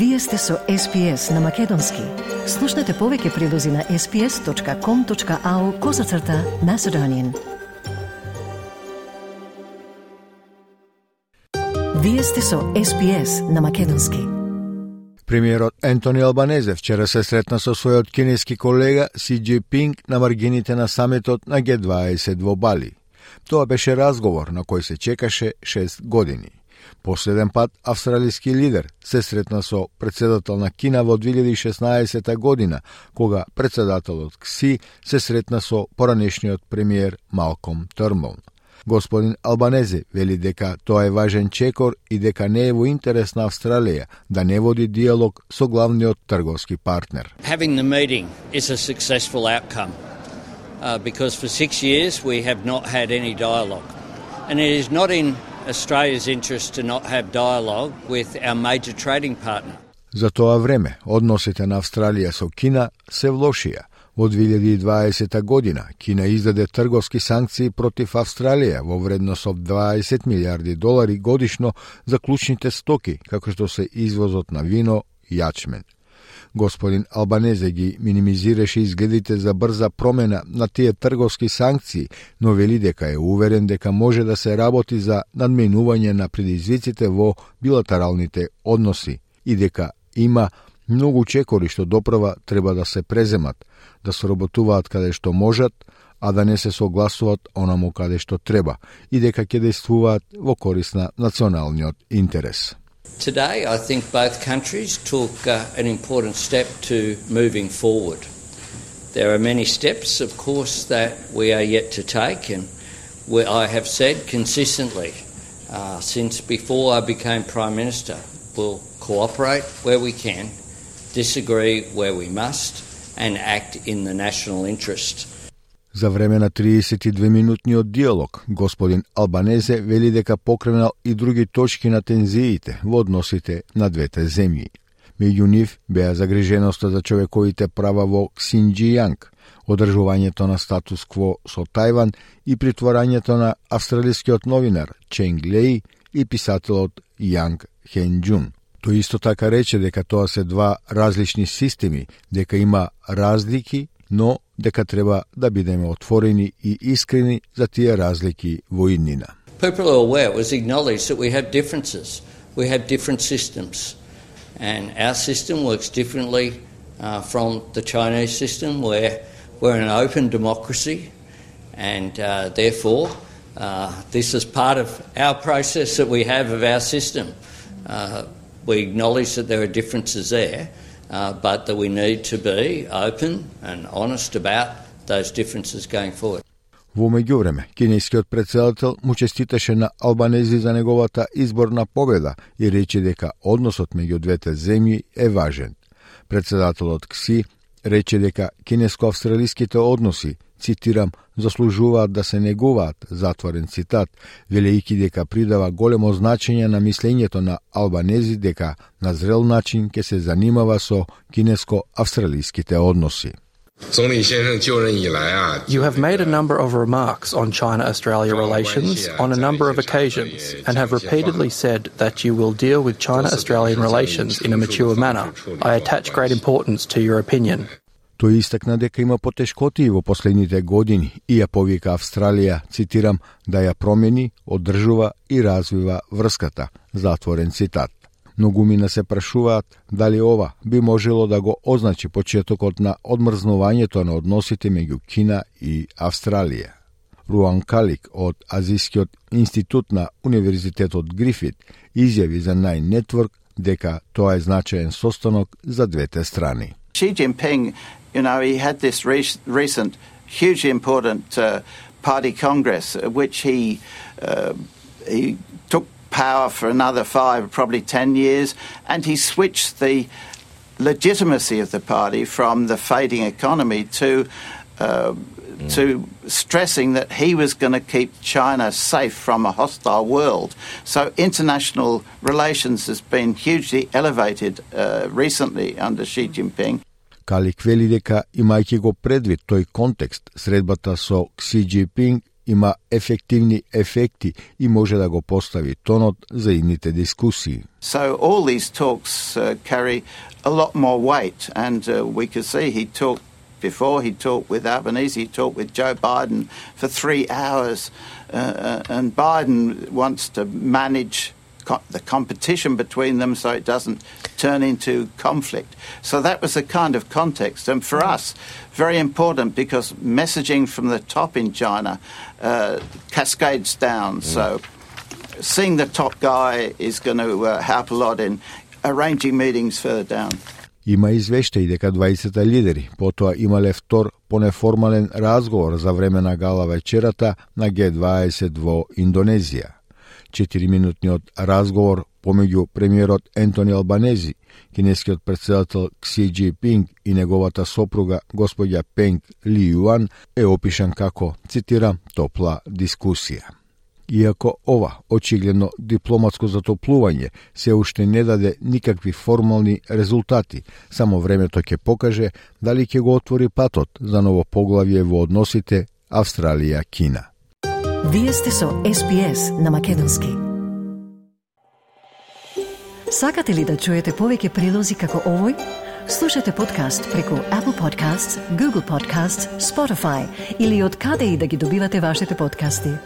Вие сте со SPS на Македонски. Слушнете повеќе прилози на sps.com.au козацрта на Седонин. Вие сте со SPS на Македонски. Премиерот Ентони Албанезе вчера се сретна со својот кинески колега Си Джипинг на маргините на саметот на Г20 во Бали. Тоа беше разговор на кој се чекаше 6 години. Последен пат австралиски лидер се сретна со председател на Кина во 2016 година, кога председателот Кси се сретна со поранешниот премиер Малком Трмбон. Господин Албанезе вели дека тоа е важен чекор и дека не е во интерес на Австралија да не води диалог со главниот трговски партнер. Having the meeting is a successful outcome uh, because for six years we have not had any dialogue. And it is not in Australia's interest to not have dialogue with our major trading partner. За тоа време, односите на Австралија со Кина се влошија. Во 2020 година Кина издаде трговски санкции против Австралија во вредност од 20 милиарди долари годишно за клучните стоки, како што се извозот на вино и јачмен. Господин Албанезе ги минимизираше изгледите за брза промена на тие трговски санкции, но вели дека е уверен дека може да се работи за надменување на предизвиците во билатералните односи и дека има многу чекори што доправа треба да се преземат, да сработуваат каде што можат, а да не се согласуваат онаму каде што треба и дека ќе действуваат во корис на националниот интерес. Today, I think both countries took uh, an important step to moving forward. There are many steps, of course, that we are yet to take, and I have said consistently uh, since before I became Prime Minister, we'll cooperate where we can, disagree where we must, and act in the national interest. За време на 32-минутниот диалог, господин Албанезе вели дека покренал и други точки на тензиите во односите на двете земји. Меѓу нив беа загриженоста за човековите права во Ксинджијанг, одржувањето на статус кво со Тајван и притворањето на австралискиот новинар Ченг Лей и писателот Јанг Хенджун. Тој исто така рече дека тоа се два различни системи, дека има разлики но дека треба да бидеме отворени и искрени за тие разлики во иднина. People are aware, it was acknowledged that we have differences. We have different systems. And our system works differently uh, from the Chinese system, where we're an open democracy, and uh, therefore, uh, this is part of our process that we have of our system. Uh, we acknowledge that there are differences there, uh, but that we need to be open and honest about those differences going forward. Во меѓувреме, кинескиот председател му честиташе на Албанези за неговата изборна победа и рече дека односот меѓу двете земји е важен. Председателот Кси рече дека кинеско-австралиските односи цитирам, заслужуваат да се негуваат, затворен цитат, велејќи дека придава големо значење на мислењето на албанези дека на зрел начин ќе се занимава со кинеско-австралиските односи. You have made a number of remarks on China Australia relations on a number of occasions and have repeatedly said that you will deal with China Australian relations in a mature manner. I attach great importance to your opinion. Тој истакна дека има потешкоти во последните години и ја повика Австралија, цитирам, да ја промени, одржува и развива врската. Затворен цитат. Многумина се прашуваат дали ова би можело да го означи почетокот на одмрзнувањето на односите меѓу Кина и Австралија. Руан Калик од Азискиот институт на Универзитетот Грифит изјави за Nine Network дека тоа е значаен состанок за двете страни. Xi Jinping you know, he had this re- recent, hugely important uh, party congress, uh, which he uh, he took power for another five, probably ten years, and he switched the legitimacy of the party from the fading economy to. Uh, to stressing that he was going to keep China safe from a hostile world. So international relations has been hugely elevated uh, recently under Xi Jinping. Калик вели дека, имајќи го предвид тој контекст, средбата со Кси Джипинг има ефективни ефекти и може да го постави тонот за идните дискусии. So all these talks uh, carry a lot more weight and uh, we could see he talked before he talked with Albanese, he talked with Joe Biden for three hours, uh, uh and Biden wants to manage co- the competition between them so it doesn't turn into conflict. So that was the kind of context. And for us, very important because messaging from the top in China uh, cascades down. Mm. So seeing the top guy is going to uh, help a lot in arranging meetings further down. Има извештаи дека 20 лидери потоа имале втор понеформален разговор за време на гала вечерата на Г20 во Индонезија. Четириминутниот разговор помеѓу премиерот Ентони Албанези, кинескиот председател Кси Джи Пинг и неговата сопруга господја Пенг Ли Юан е опишан како, цитирам, топла дискусија. Иако ова очигледно дипломатско затоплување се уште не даде никакви формални резултати, само времето ќе покаже дали ќе го отвори патот за ново поглавје во односите Австралија-Кина. Вие сте со SPS на Македонски. Сакате ли да чуете повеќе прилози како овој? Слушате подкаст преку Apple Podcasts, Google Podcasts, Spotify или од каде и да ги добивате вашите подкасти.